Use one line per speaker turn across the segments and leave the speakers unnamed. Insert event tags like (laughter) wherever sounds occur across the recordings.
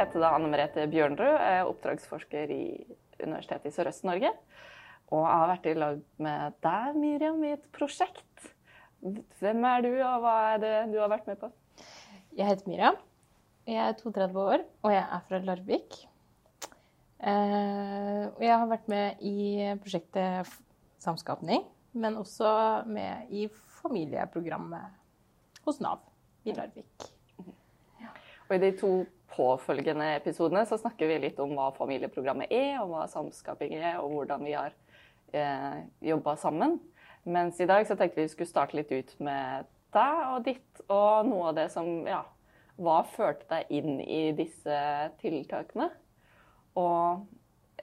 heter da Anne Merete Bjørnrud, er oppdragsforsker i Universitetet i Sørøst-Norge. Og jeg har vært i lag med deg, Miriam, i et prosjekt. Hvem er du, og hva er det du har vært med på?
Jeg heter Miriam. Jeg er 32 år, og jeg er fra Larvik. Eh, og jeg har vært med i prosjektet Samskapning, men også med i familieprogrammet hos Nav i Larvik.
Og I de to påfølgende episodene så snakker vi litt om hva familieprogrammet er, og hva samskaping er, og hvordan vi har eh, jobba sammen. Mens i dag så tenkte vi vi skulle starte litt ut med deg og ditt, og noe av det som Ja, hva førte deg inn i disse tiltakene? Og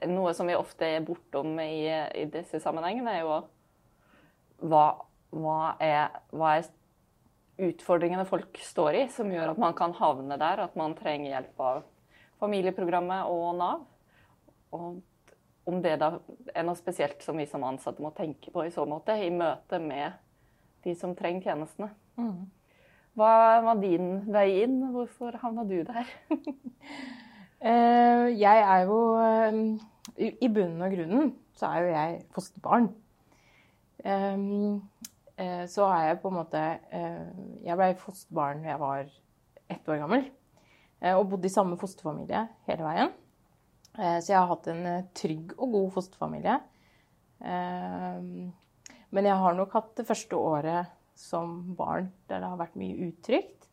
noe som vi ofte er bortom i, i disse sammenhengene, er jo hva, hva, er, hva er utfordringene folk står i, som gjør at man kan havne der, at man trenger hjelp av familieprogrammet og Nav. Og om det da er noe spesielt som vi som ansatte må tenke på i så måte, i møte med de som trenger tjenestene. Mm. Hva var din vei inn? Hvorfor havna du der? (laughs)
Eh, jeg er jo eh, I bunnen og grunnen så er jo jeg fosterbarn. Eh, så er jeg på en måte eh, Jeg ble fosterbarn da jeg var ett år gammel. Eh, og bodde i samme fosterfamilie hele veien. Så jeg har hatt en trygg og god fosterfamilie. Men jeg har nok hatt det første året som barn der det har vært mye utrygt.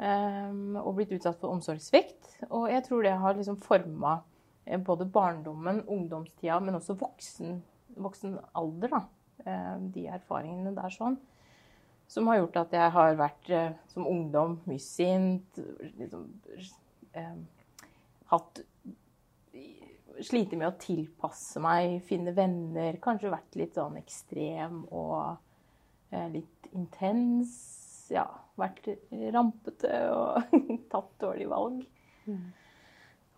Og blitt utsatt for omsorgssvikt. Og jeg tror det har liksom forma både barndommen, ungdomstida, men også voksen, voksen alder. da de erfaringene der sånn. Som har gjort at jeg har vært eh, som ungdom mye sint. Liksom, eh, hatt Slitt med å tilpasse meg, finne venner. Kanskje vært litt sånn ekstrem og eh, litt intens. Ja, vært rampete og (laughs) tatt dårlige valg. Mm.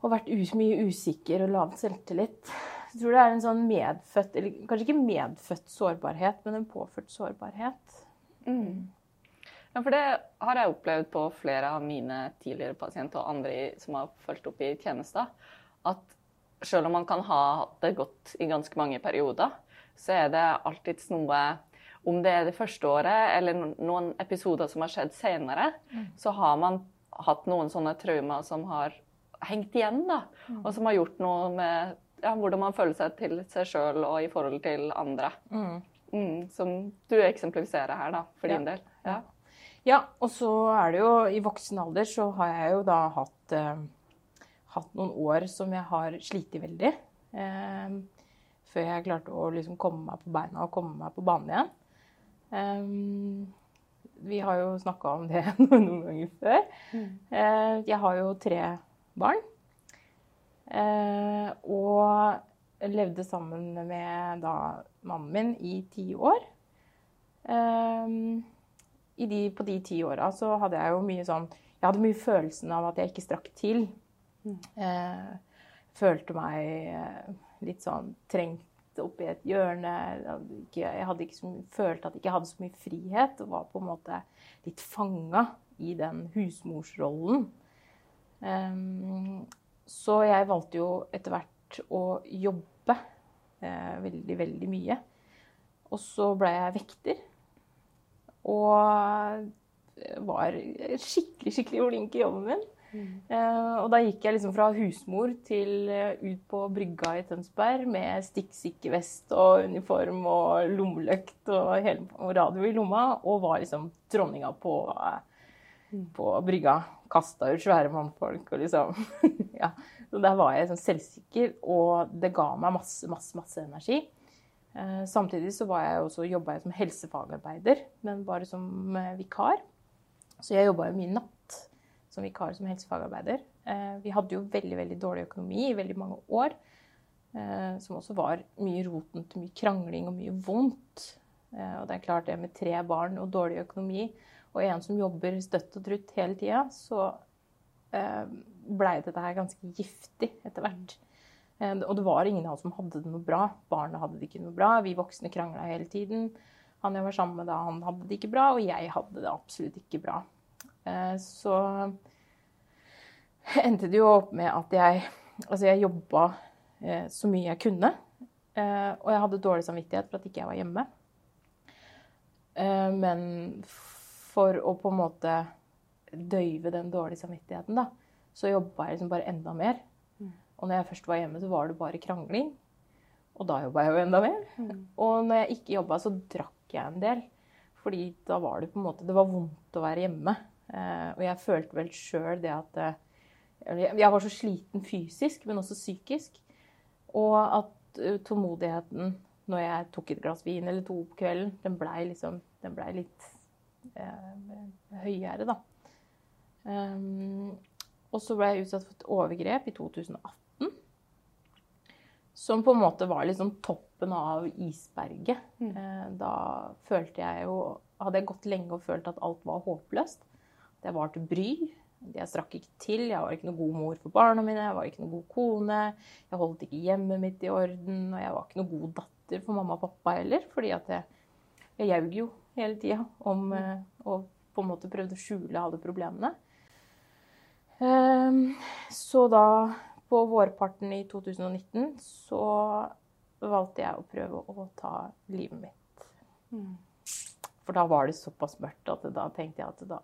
Og vært mye usikker og lav selvtillit. Jeg tror det er en sånn medfødt, eller kanskje ikke medfødt sårbarhet, men en påført sårbarhet. Mm.
Ja, for det har jeg opplevd på flere av mine tidligere pasienter og andre som har fulgt opp i tjenester, at selv om man kan ha hatt det godt i ganske mange perioder, så er det alltids noe Om det er det første året eller noen episoder som har skjedd senere, mm. så har man hatt noen sånne traumer som har hengt igjen, da, mm. og som har gjort noe med ja, hvordan man føler seg til seg sjøl og i forhold til andre. Mm. Mm, som du eksemplifiserer her, da, for din del.
Ja. ja. og så er det jo I voksen alder så har jeg jo da hatt, eh, hatt noen år som jeg har slitt veldig. Eh, før jeg klarte å liksom komme meg på beina og komme meg på banen igjen. Eh, vi har jo snakka om det (laughs) noen ganger før. Mm. Uh, jeg har jo tre barn. Eh, og levde sammen med da mannen min i ti år. Eh, de, på de ti åra så hadde jeg jo mye sånn Jeg hadde mye følelsen av at jeg ikke strakk til. Mm. Eh, følte meg litt sånn trengt oppi et hjørne. Jeg hadde ikke så, følte at jeg ikke hadde så mye frihet og var på en måte litt fanga i den husmorsrollen. Um, så jeg valgte jo etter hvert å jobbe eh, veldig, veldig mye. Og så ble jeg vekter. Og var skikkelig, skikkelig flink i jobben min. Mm. Eh, og da gikk jeg liksom fra husmor til uh, ut på brygga i Tønsberg med stikksikker vest og uniform og lommeløkt og, og, radio i lomma, og var liksom dronninga på, uh, på brygga kasta ut svære mannfolk og liksom (laughs) Ja. Så der var jeg sånn selvsikker, og det ga meg masse, masse, masse energi. Eh, samtidig så var jeg også, jobba jeg som helsefagarbeider, men bare som eh, vikar. Så jeg jobba jo mye natt som vikar som helsefagarbeider. Eh, vi hadde jo veldig, veldig dårlig økonomi i veldig mange år. Som også var mye roten til mye krangling og mye vondt. Og det er klart det med tre barn og dårlig økonomi og en som jobber støtt og trutt hele tida, så eh, blei dette her ganske giftig etter hvert. Eh, og det var ingen av oss som hadde det noe bra. Barna hadde det ikke noe bra. Vi voksne krangla hele tiden. Han jeg var sammen med da, han hadde det ikke bra, og jeg hadde det absolutt ikke bra. Eh, så endte det jo opp med at jeg Altså, jeg jobba så mye jeg kunne. Og jeg hadde dårlig samvittighet for at ikke jeg var hjemme. Men for å på en måte døyve den dårlige samvittigheten, da, så jobba jeg liksom bare enda mer.
Mm.
Og når jeg først var hjemme, så var det bare krangling. Og da jobba jeg jo enda mer.
Mm.
Og når jeg ikke jobba, så drakk jeg en del. Fordi da var det på en måte Det var vondt å være hjemme. Eh, og jeg følte vel sjøl det at eh, jeg- var så sliten fysisk, men også psykisk. Og at uh, tålmodigheten når jeg tok et glass vin eller to på kvelden, den blei liksom Den blei litt høyere, da. Um, og så ble jeg utsatt for et overgrep i 2018. Som på en måte var liksom toppen av isberget.
Mm.
Eh, da følte jeg jo Hadde jeg gått lenge og følt at alt var håpløst. At jeg var til bry. Jeg strakk ikke til. Jeg var ikke noe god mor for barna mine. Jeg var ikke noe god kone. Jeg holdt ikke hjemmet mitt i orden. Og jeg var ikke noe god datter for mamma og pappa heller. Fordi at jeg, jeg jo hele tida om eh, Og på en måte prøvde å skjule alle problemene. Ehm, så da, på vårparten i 2019, så valgte jeg å prøve å ta livet mitt.
Mm.
For da var det såpass mørkt at da tenkte jeg at da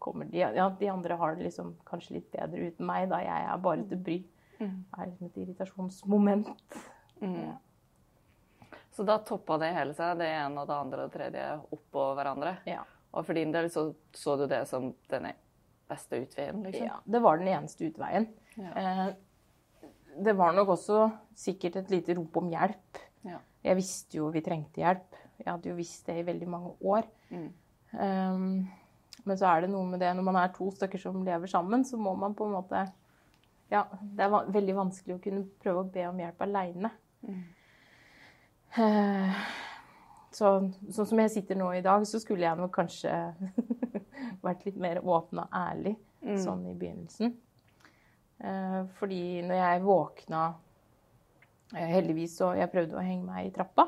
kommer de Ja, de andre har det liksom kanskje litt bedre uten meg, da jeg er bare til bry.
Mm.
Det er liksom et irritasjonsmoment.
Mm. Så da toppa det hele seg, det ene og det andre og det tredje oppå hverandre.
Ja.
Og for din del så, så du det som den beste utveien, liksom?
ja. Det var den eneste utveien.
Ja.
Eh, det var nok også sikkert et lite rop om hjelp.
Ja.
Jeg visste jo vi trengte hjelp. Jeg hadde jo visst det i veldig mange år.
Mm.
Um, men så er det noe med det når man er to stykker som lever sammen, så må man på en måte Ja, det er veldig vanskelig å kunne prøve å be om hjelp aleine.
Mm.
Så, sånn som jeg sitter nå i dag, så skulle jeg nok kanskje (laughs) vært litt mer åpen og ærlig
Mm.
sånn i begynnelsen. Eh, fordi når jeg våkna eh, Heldigvis så Jeg prøvde å henge meg i trappa.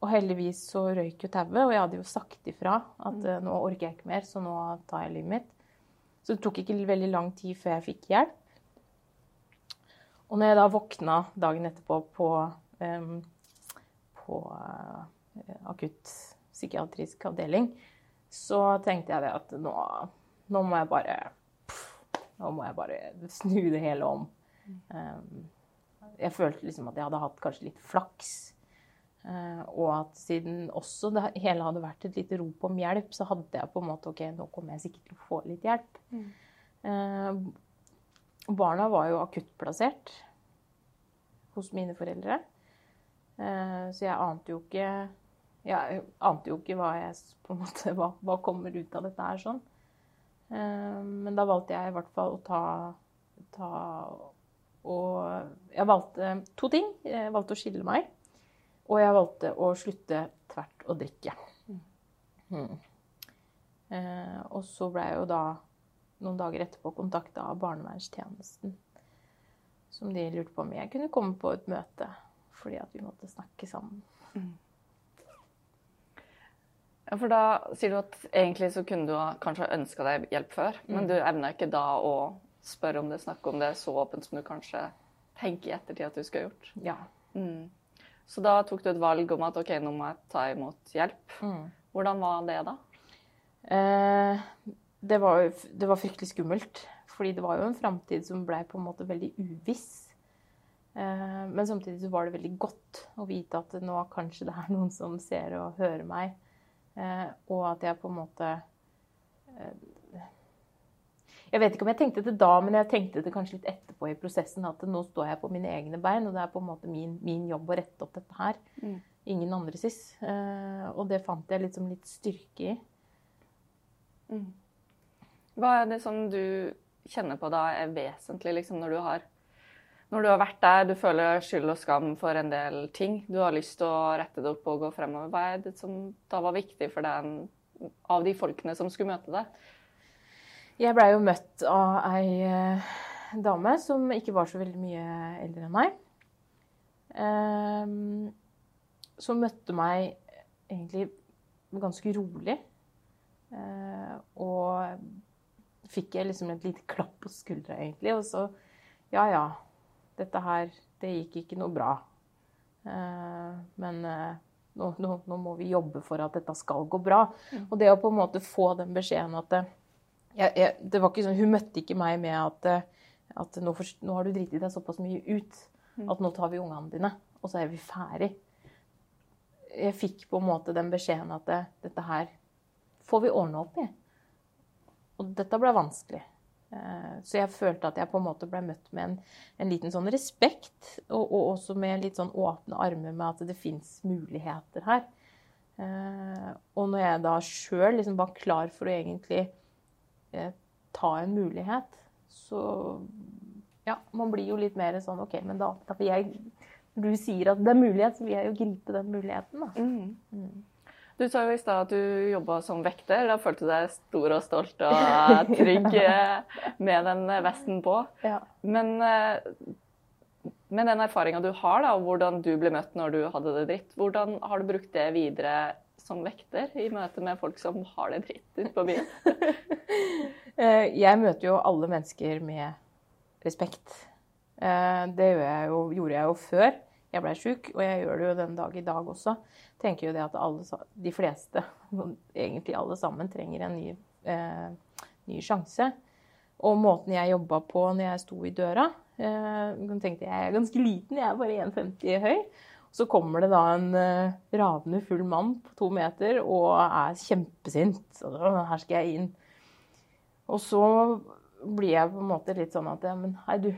Og heldigvis så røyk jo tauet, og jeg hadde jo sagt ifra at eh, nå orker jeg ikke mer, så nå tar jeg livet mitt. Så det tok ikke veldig lang tid før jeg fikk hjelp. Og når jeg da våkna dagen etterpå på, på eh, akutt psykiatrisk avdeling, så tenkte jeg det at nå, nå må jeg bare Nå må jeg bare snu det hele om. Jeg følte liksom at jeg hadde hatt kanskje litt flaks. Eh, og at siden også det hele hadde vært et lite rop om hjelp, så hadde jeg på en måte OK, nå kommer jeg sikkert til å få litt hjelp.
Mm.
Eh, barna var jo akuttplassert hos mine foreldre. Eh, så jeg ante jo ikke Jeg ante jo ikke hva jeg måte hva, hva kommer ut av dette her sånn. Eh, men da valgte jeg i hvert fall å ta, ta Og jeg valgte to ting. Jeg valgte å skille meg. Og jeg valgte å slutte tvert å drikke. Mm. Eh, og så ble jeg jo da noen dager etterpå kontakta av barnevernstjenesten. Som de lurte på om jeg kunne komme på et møte. Fordi at vi måtte snakke sammen.
Ja, for da sier du at egentlig så kunne du ha kanskje ønska deg hjelp før, men du evna ikke da å spørre om det, snakke om det så åpent som du kanskje tenker i ettertid at du skulle ha gjort.
Ja.
Mm. Så da tok du et valg om at OK, nå må jeg ta imot hjelp.
Mm.
Hvordan var det da?
Eh, det, var, det var fryktelig skummelt. Fordi det var jo en framtid som ble på en måte veldig uviss. Eh, men samtidig så var det veldig godt å vite at nå kanskje det er noen som ser og hører meg. Eh, og at jeg på en måte eh, Jeg vet ikke om jeg tenkte det da, men jeg tenkte det kanskje litt etterpå i prosessen. At nå står jeg på mine egne bein, og det er på en måte min, min jobb å rette opp dette her.
Mm.
Ingen andres. sys, og det fant jeg liksom litt styrke i.
Mm. Hva er det som du kjenner på da er vesentlig liksom, når du har når du har vært der, du føler skyld og skam for en del ting, du har lyst til å rette det opp og gå fremover, hva er det som da var viktig for deg av de folkene som skulle møte deg?
Jeg blei jo møtt av ei eh, dame som ikke var så veldig mye eldre enn meg. Ehm, som møtte meg egentlig ganske rolig. Eh, og fikk jeg liksom et lite klapp på skuldra, egentlig. Og så Ja, ja. Dette her, det gikk ikke noe bra. Eh, men eh, nå, nå, nå, må vi jobbe for at dette skal gå bra. Mm. Og det å på en måte få den beskjeden at det, jeg, jeg, det var ikke sånn, Hun møtte ikke meg med at, at nå, for, nå, har du driti deg såpass mye ut mm. at nå tar vi ungene dine, og så er vi ferdig. Jeg fikk på en måte den beskjeden at det, dette her får vi ordne opp i. Og dette ble vanskelig. Eh, så jeg følte at jeg på en måte ble møtt med en, en liten sånn respekt, og, og, også med litt sånn åpne armer med at det fins muligheter her. Eh, og når jeg da sjøl liksom var klar for å egentlig eh, ta en mulighet, så ja, man blir jo litt mer sånn OK, men da, da vil jeg Når du sier at det er mulighet, så vil jeg jo gripe den muligheten, da. Mm.
Du sa jo i stad at du jobba som vekter. Da følte du deg stor og stolt og (laughs) trygg med den vesten på. Ja. Men med den erfaringa du har, da, og hvordan du ble møtt når du hadde det dritt, hvordan har du brukt det videre som vekter i møte med folk som har det dritt ute på byen? (laughs)
Eh, jeg møter jo alle mennesker med respekt. Det det jeg jo, gjorde jeg jo før jeg ble sjuk, og jeg gjør det jo den dag i dag også. tenker jo det at alle, de fleste, (laughs) egentlig alle sammen, trenger en ny, eh, ny sjanse. Og måten jeg jobba på når jeg sto i døra eh, tenkte Jeg er ganske liten, jeg er bare 1,50 høy. Så kommer det da en eh, ravende full mann på to meter og er kjempesint. Og her skal jeg inn. Og så blir jeg på en måte litt sånn at Men hei, du.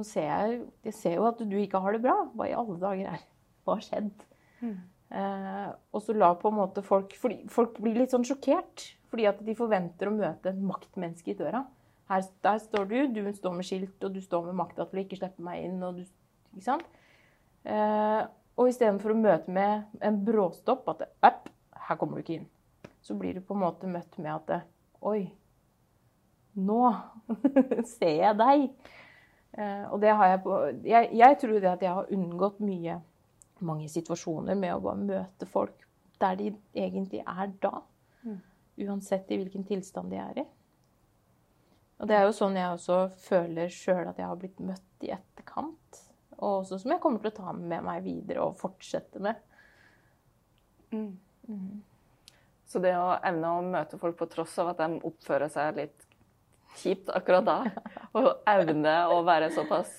Nå ser jeg, jeg ser jo at du ikke har det bra. Hva i alle dager er Hva har skjedd? Mm. Eh, og så la på en måte folk fordi Folk blir litt sånn sjokkert. Fordi at de forventer å møte et maktmenneske i døra. Her, der står du, du står med skilt, og du står med makta til å ikke slippe meg inn. og du, ikke sant? Eh, og istedenfor å møte med en bråstopp, at App, her kommer du ikke inn, så blir du på en måte møtt med at Oi, nå (laughs) ser jeg deg. Eh, og det har jeg på jeg, jeg, tror det at jeg har unngått mye, mange situasjoner med å bare møte folk der de egentlig er da. Mm. Uansett i hvilken tilstand de er i. Og det er jo sånn jeg også føler sjøl at jeg har blitt møtt i etterkant. Og også som jeg kommer til å ta med meg videre og fortsette med. Mm.
Mm. Så det å evne å møte folk på tross av at de oppfører seg litt kjipt akkurat da, og evne å være såpass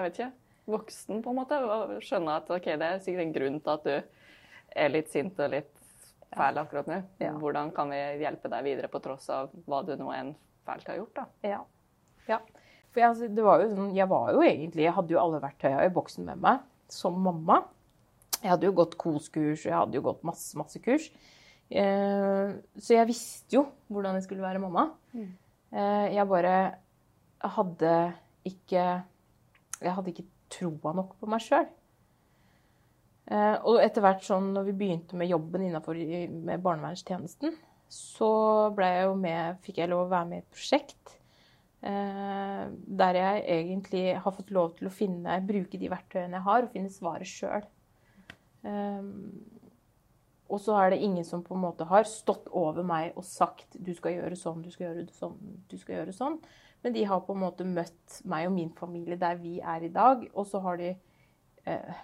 jeg vet ikke, voksen på en måte, og skjønne at ok, det er sikkert en grunn til at du er litt sint og litt fæl akkurat nå. Hvordan kan vi hjelpe deg videre på tross av hva du nå enn fælt har gjort? da?
Ja. ja. For jeg, altså, det var jo sånn, jeg var jo egentlig, jeg hadde jo alle verktøyene i boksen med meg som mamma. Jeg hadde jo gått KOS-kurs, og jeg hadde jo gått masse, masse kurs. Eh, så jeg visste jo hvordan jeg skulle være mamma. Mm. Eh, jeg bare hadde ikke Jeg hadde ikke troa nok på meg sjøl. Eh, og etter hvert sånn når vi begynte med jobben innafor barnevernstjenesten, så jeg med, fikk jeg lov å være med i et prosjekt Eh, der jeg egentlig har fått lov til å finne, bruke de verktøyene jeg har, og finne svaret sjøl. Og så er det ingen som på en måte har stått over meg og sagt du skal gjøre sånn, du skal gjøre sånn, du skal gjøre sånn. Men de har på en måte møtt meg og min familie der vi er i dag. Og så har de eh,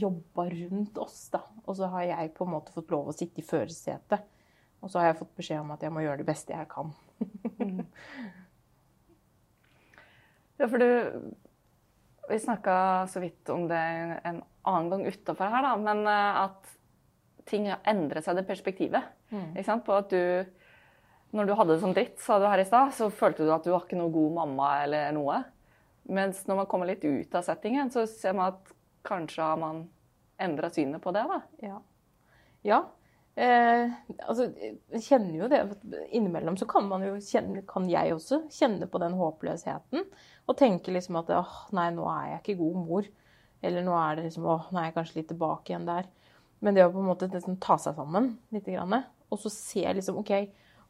jobba rundt oss, da. Og så har jeg på en måte fått lov å sitte i førersetet. Og så har jeg fått beskjed om at jeg må gjøre det beste jeg kan. Mm.
Ja, for du Vi snakka så vidt om det en annen gang utafor her, da. Men eh, at ting har endret seg, det perspektivet. Mm. Ikke sant? På at du Når du hadde det som dritt, sa du her i stad, så følte du at du var ikke noe god mamma eller noe. Mens når man kommer litt ut av settingen, så ser man at kanskje har man endra synet på det, da.
Ja. ja. Eh, altså, jeg kjenner jo det Innimellom så kan man jo kjenne, kan jeg også kjenne på den håpløsheten. Og tenke liksom at åh, nei, nå er jeg ikke god mor. Eller nå er det liksom, åh, nå er jeg kanskje litt tilbake igjen der. Men det å på en måte liksom, ta seg sammen litt, og så se liksom OK,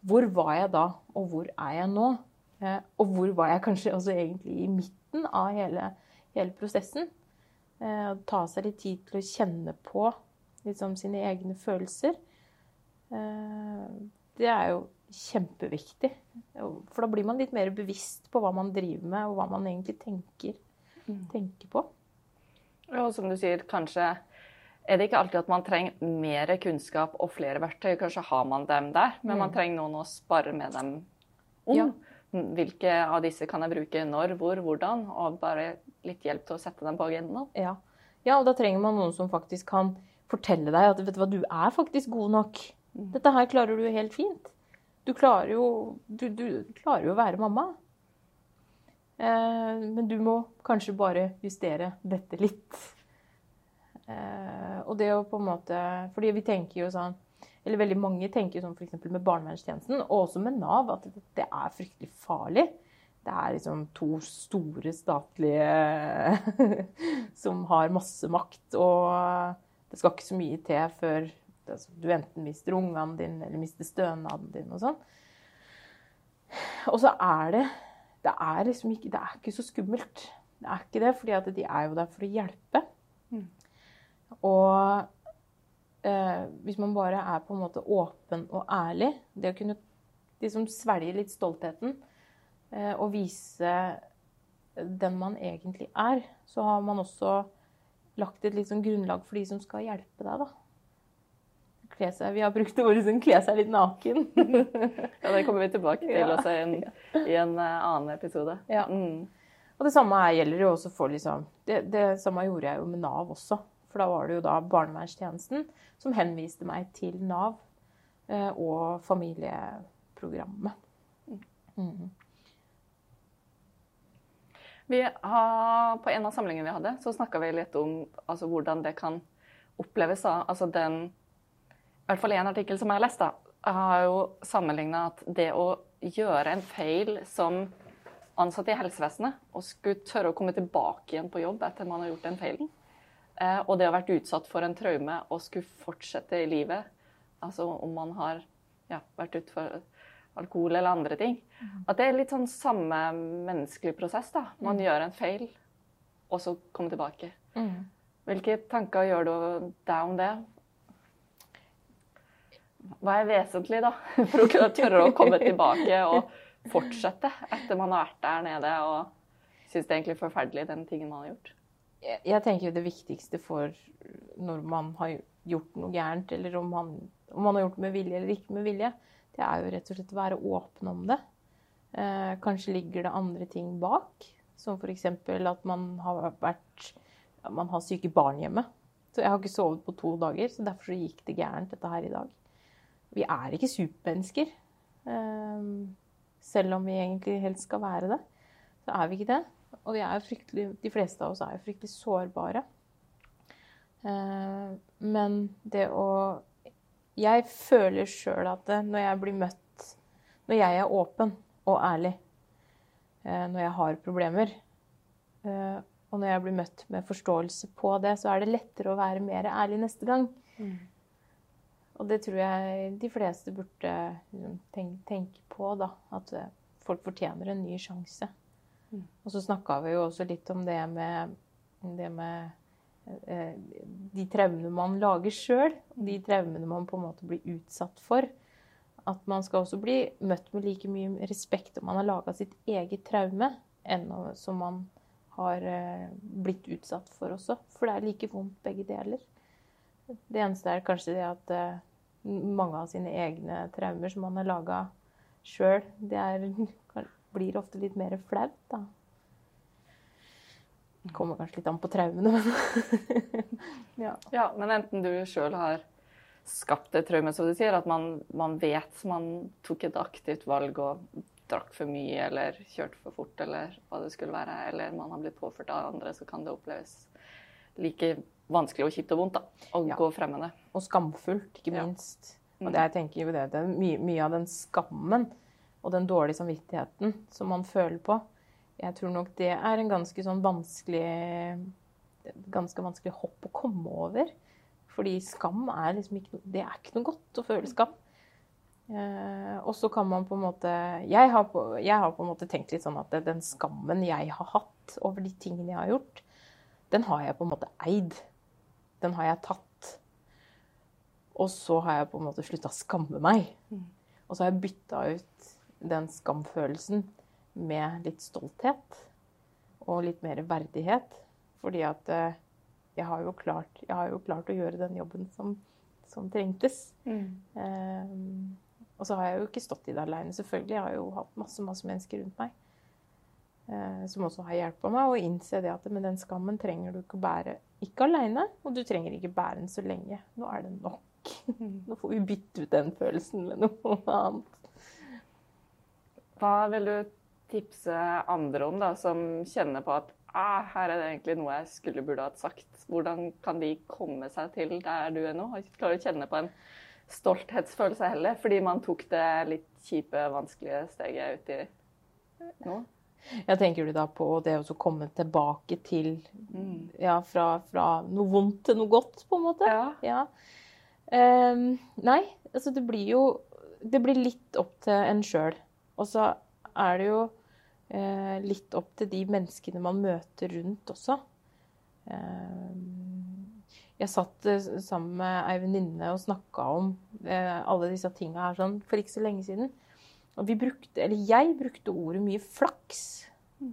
hvor var jeg da, og hvor er jeg nå? Eh, og hvor var jeg kanskje også egentlig i midten av hele, hele prosessen? Eh, ta seg litt tid til å kjenne på liksom, sine egne følelser. Eh, det er jo kjempeviktig. For da blir man litt mer bevisst på hva man driver med, og hva man egentlig tenker,
Mm.
tenker på.
Ja, og som du sier, kanskje er det ikke alltid at man trenger mer kunnskap og flere verktøy. Kanskje har man dem der, men man
Mm.
trenger noen å spare med dem om.
Ja.
Hvilke av disse kan jeg bruke når, hvor, hvordan? Og bare litt hjelp til å sette dem på agendaen.
Ja. ja, og da trenger man noen som faktisk kan fortelle deg at vet du hva, du er faktisk god nok.
Mm.
Dette her klarer du helt fint. Du klarer jo, du, du klarer jo å være mamma. Eh, men du må kanskje bare justere dette litt. Eh, og det å på en måte Fordi vi tenker jo sånn Eller veldig mange tenker sånn f.eks. med barnevernstjenesten, og også med Nav, at det, er fryktelig farlig. Det er liksom to store statlige (laughs) som har masse makt, og det skal ikke så mye til før du enten mister ungene dine eller mister stønaden din og sånn. Og så er det Det er liksom ikke Det er ikke så skummelt. Det er ikke det, fordi de er jo der for å hjelpe.
Mm.
Og eh, hvis man bare er på en måte åpen og ærlig, det å kunne liksom svelge litt stoltheten eh, og vise den man egentlig er, så har man også lagt et sånn grunnlag for de som skal hjelpe deg, da. Seg, vi har brukt ordet som kle seg litt naken. (laughs)
Ja, Det kommer vi tilbake til
Ja.
også i en, i en eh, annen episode.
Ja.
Mm.
Og det samme gjelder jo også for liksom det, det samme gjorde jeg jo med Nav også. For da var det jo da barnevernstjenesten som henviste meg til Nav eh, og familieprogrammet.
Mm. Har, på en av samlingene vi hadde, så snakka vi litt om altså, hvordan det kan oppleves. da. Altså den, I hvert fall én artikkel som jeg har lest, da, har jo sammenligna at det å gjøre en feil som ansatt i helsevesenet, og skulle tørre å komme tilbake igjen på jobb etter man har gjort den feilen, og det å ha vært utsatt for en traume og skulle fortsette i livet, altså om man har ja, vært utfor alkohol eller andre ting. At det er litt sånn samme menneskelig prosess. da. Man gjør en feil, og så kommer tilbake.
Mm.
Hvilke tanker gjør du deg om det? Hva er vesentlig da, (laughs) for å kunne tørre å komme tilbake og fortsette etter man har vært der nede og syns det er egentlig forferdelig, den tingen man har gjort?
Jeg, jeg tenker jo det viktigste for når man har gjort noe gærent, eller om man, om man har gjort det med vilje eller ikke med vilje, det er jo rett og slett å være åpen om det. Eh, kanskje ligger det andre ting bak, som f.eks. at man har vært man har syke barn hjemme. Så jeg har ikke sovet på to dager, så derfor så gikk det gærent dette her i dag. Vi er ikke supermennesker. Eh, selv om vi egentlig helst skal være det, så er vi ikke det. Og er de fleste av oss er jo fryktelig sårbare. Eh, men det å Jeg føler sjøl at det, når jeg blir møtt Når jeg er åpen og ærlig, eh, når jeg har problemer, eh, og når jeg blir møtt med forståelse på det, så er det lettere å være mer ærlig neste gang. Og det tror jeg de fleste burde liksom, tenke, på, da. At folk fortjener en ny sjanse.
Mm.
Og så snakka vi jo også litt om det med, det med eh, de traumene man lager sjøl. De traumene man på en måte blir utsatt for. At man skal også bli møtt med like mye respekt om man har laga sitt eget traume, enn som man har eh, blitt utsatt for også. For det er like vondt begge deler. Det eneste er kanskje det at eh, mange av sine egne traumer som man har laga sjøl, det er, blir ofte litt mer flaut, da. Det kommer kanskje litt an på traumene, men (laughs) ja.
Ja, men enten du sjøl har skapt et traume, som du sier, at man, man vet man tok et aktivt valg og drakk for mye eller kjørte for fort eller hva det skulle være, eller man har blitt påført av andre, så kan det oppleves like vanskelig og kjipt og vondt da, å
Ja.
gå frem med det.
Og skamfullt, ikke
Ja.
minst. Og det jeg tenker jo det, det mye, mye av den skammen og den dårlige samvittigheten som man føler på, jeg tror nok det er en ganske sånn vanskelig Ganske vanskelig hopp å komme over. Fordi skam er liksom ikke noe Det er ikke noe godt å føle skam. Eh, og så kan man på en måte jeg har på, jeg har på en måte tenkt litt sånn at den skammen jeg har hatt over de tingene jeg har gjort, den har jeg på en måte eid. Den har jeg tatt. Og så har jeg på en måte slutta å skamme meg. Og så har jeg bytta ut den skamfølelsen med litt stolthet og litt mer verdighet. Fordi at eh, jeg har jo klart, jeg har jo klart å gjøre den jobben som, som trengtes. Eh, og så har jeg jo ikke stått i det aleine, selvfølgelig. Jeg har jo hatt masse, masse mennesker rundt meg eh, som også har hjulpet meg å innse det at med den skammen trenger du ikke bære ikke aleine, og du trenger ikke bære den så lenge. Nå er det nok. (laughs) Nå får vi bytte ut den følelsen med noe annet.
Hva vil du tipse andre om, da, som kjenner på at ah, her er det egentlig noe jeg skulle burde hatt sagt? Hvordan kan de komme seg til der du er nå? Klarer å kjenne på en stolthetsfølelse heller, fordi man tok det litt kjipe, vanskelige steget ut i nå?
Jeg tenker du da på det å komme tilbake til Ja, fra, fra, noe vondt til noe godt, på en måte?
Ja.
ja. Um, nei, altså det blir jo Det blir litt opp til en sjøl. Og så er det jo eh, litt opp til de menneskene man møter rundt også. Eh, jeg satt eh, sammen med ei venninne og snakka om eh, alle disse tinga her sånn for ikke så lenge siden. Og vi brukte, eller jeg brukte ordet mye flaks.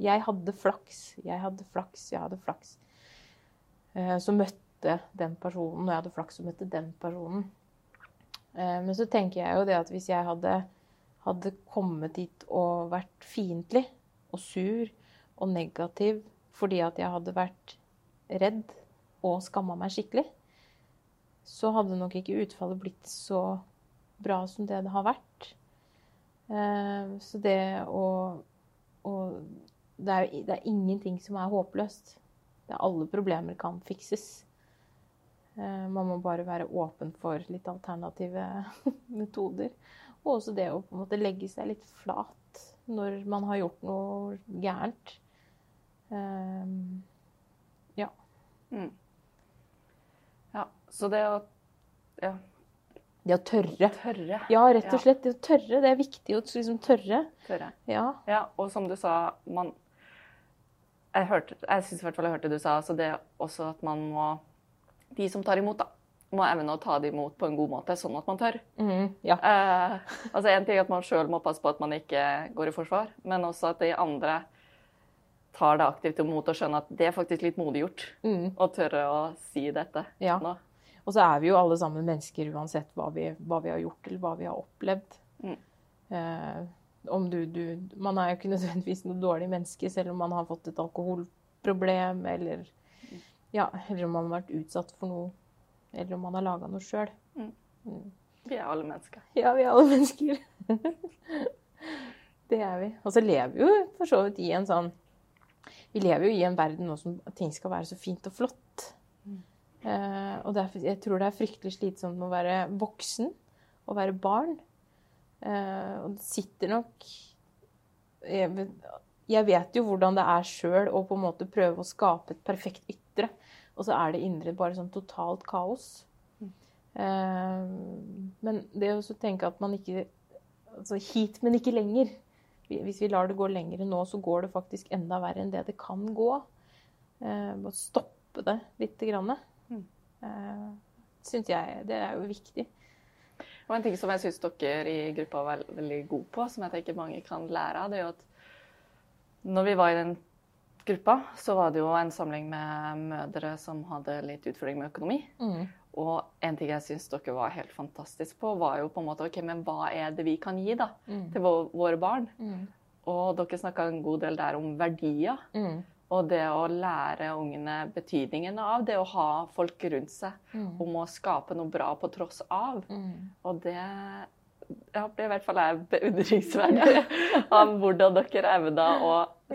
Jeg hadde flaks, jeg hadde flaks, jeg hadde flaks. Eh, så møtte den personen, og jeg hadde flaks og møtte den personen. Men så tenker jeg jo det at hvis jeg hadde hadde kommet dit og vært fiendtlig og sur og negativ fordi at jeg hadde vært redd og skamma meg skikkelig, så hadde nok ikke utfallet blitt så bra som det det har vært. Eh, så det å, Og det, er, det er ingenting som er håpløst. Det er alle problemer kan fikses. Eh, man må bare være åpen for litt alternative (laughs) metoder. Og også det å på en måte legge seg litt flat når man har gjort noe gærent. Um, ja.
Mm. Ja, så det å ja.
Det å tørre.
Tørre.
Ja, rett og slett. Det å tørre. Det er viktig å liksom tørre.
Tørre.
Ja.
ja. Og som du sa, man Jeg, hørte, jeg syns i hvert fall jeg hørte du sa, så det også at man må De som tar imot, da må evne å ta det imot på en god måte, sånn at man tør.
Mm, ja.
eh, altså En ting er at man sjøl må passe på at man ikke går i forsvar, men også at de andre tar det aktivt imot og skjønner at det er faktisk litt modig gjort
mm.
å tørre å si dette
ja.
nå.
Og så er vi jo alle sammen mennesker uansett hva vi, hva vi har gjort eller hva vi har opplevd.
Mm.
Eh, om du, du, man er jo ikke (laughs) nødvendigvis noe dårlig menneske selv om man har fått et alkoholproblem eller, ja, eller om man har vært utsatt for noe eller om man har laga noe sjøl.
Mm. Mm. Vi er alle mennesker.
Ja, vi er alle mennesker. (laughs) det er vi. Og så lever vi jo for så vidt i en sånn Vi lever jo i en verden nå som ting skal være så fint og flott. Mm. Eh, og derfor, jeg tror det er fryktelig slitsomt å være voksen og være barn. Eh, og det sitter nok jeg, jeg vet jo hvordan det er sjøl å på en måte prøve å skape et perfekt ytre. Og så er det indre bare sånn totalt kaos. Mm. Uh, men det å tenke at man ikke Altså hit, men ikke lenger. Hvis vi lar det gå lenger nå, så går det faktisk enda verre enn det det kan gå. Å stoppe det lite grann. Mm. Uh, syns jeg Det er jo viktig.
Og en ting som jeg syns dere i gruppa var veldig gode på, som jeg tenker mange kan lære av, det er jo at når vi var i den gruppa, så var det jo en samling med mødre som hadde litt utfordring med økonomi. Mm. Og en ting jeg syns dere var helt fantastisk på, var jo på en måte OK, men hva er det vi kan gi da, mm. til våre barn? Mm. Og dere snakka en god del der om verdier. Mm. Og det å lære ungene betydningen av det å ha folk rundt seg. Mm. Om å skape noe bra på tross av. Mm. Og det ja, i hvert fall er beundringsverdig (laughs) av hvordan dere evna å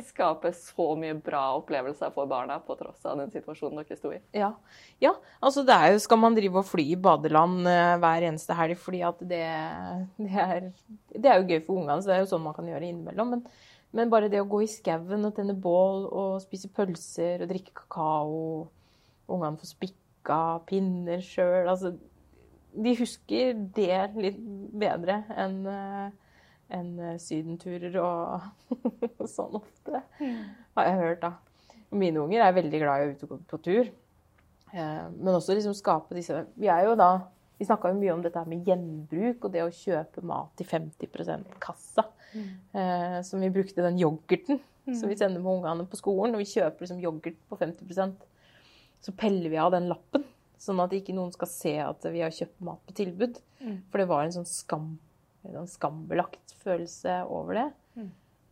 skape så mye bra opplevelser for barna på tross av den situasjonen dere sto i.
Ja, ja altså det er jo, skal man drive og fly i badeland uh, hver eneste helg fordi at det, det, er, det, er, jo gøy for ungene, så det er jo sånn man kan gjøre innimellom. Men, men bare det å gå i skauen og tenne bål og spise pølser og drikke kakao, ungene får spikka pinner sjøl altså de husker det litt bedre enn en eh, sydenturer og, (laughs) sånn ofte, har jeg hørt. da. Mine unger er veldig glad i å ut og gå på tur. Eh, men også liksom skape disse Vi er jo da Vi snakka jo mye om dette med gjenbruk og det å kjøpe mat i 50% kassa. Eh, som vi brukte den yoghurten som vi sender med ungene på skolen. Når vi kjøper liksom yoghurt på 50% så peller vi av den lappen. Sånn at ikke noen skal se at vi har kjøpt mat på tilbud. For det var en sånn skam, en sånn skambelagt følelse over det.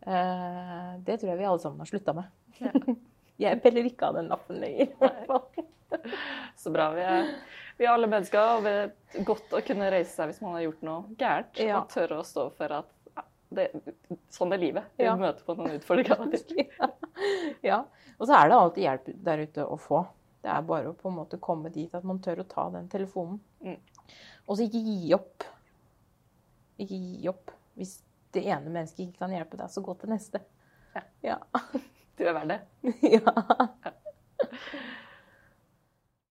Eh, det tror jeg vi alle sammen har slutta med. (laughs) jeg peller ikke av den lappen lenger. (laughs)
Så bra. Vi er, vi er alle mennesker, og det er godt å kunne reise seg hvis man har gjort noe gærent.
Ja.
Og tørre å stå for at det, sånn er livet. Vi
Ja.
møter på noen utfordringer. (laughs)
ja. Og så er det alltid hjelp der ute å få. Det er bare å på en måte komme dit at man tør å ta den telefonen.
Mm.
Og så ikke gi opp. Ikke gi opp. Hvis det ene mennesket ikke kan hjelpe deg, så gå til neste.
Ja.
Ja. (laughs)
Du er verdt det. (laughs)
ja.